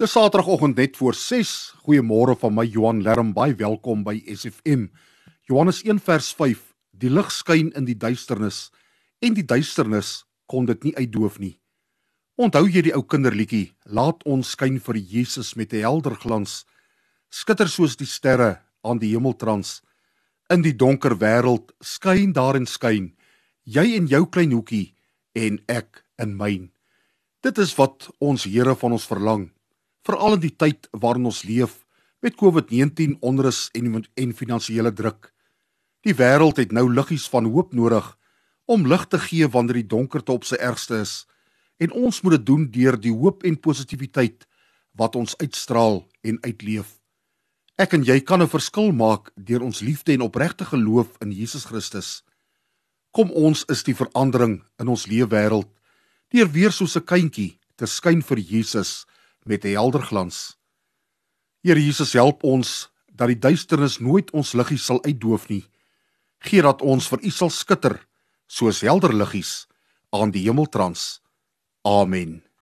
Dis Saterdagoggend net voor 6. Goeiemôre van my Johan Lerm, baie welkom by SFM. Johannes 1 vers 5: Die lig skyn in die duisternis en die duisternis kon dit nie uitdoof nie. Onthou jy die ou kinderliedjie? Laat ons skyn vir Jesus met 'n helder glans, skitter soos die sterre aan die hemeltrans. In die donker wêreld skyn daar en skyn, jy in jou klein hoekie en ek in myn. Dit is wat ons Here van ons verlang veral in die tyd waarin ons leef met COVID-19 onrus en en finansiële druk. Die wêreld het nou liggies van hoop nodig om lig te gee wanneer die donkerte op sy ergste is en ons moet dit doen deur die hoop en positiwiteit wat ons uitstraal en uitleef. Ek en jy kan 'n verskil maak deur ons liefde en opregte geloof in Jesus Christus. Kom ons is die verandering in ons lewe wêreld deur weer soos 'n kindjie te skyn vir Jesus met 'n helder glans. Here Jesus help ons dat die duisternis nooit ons liggies sal uitdoof nie. Geef dat ons vir U sal skitter soos helder liggies aan die hemeltrans. Amen.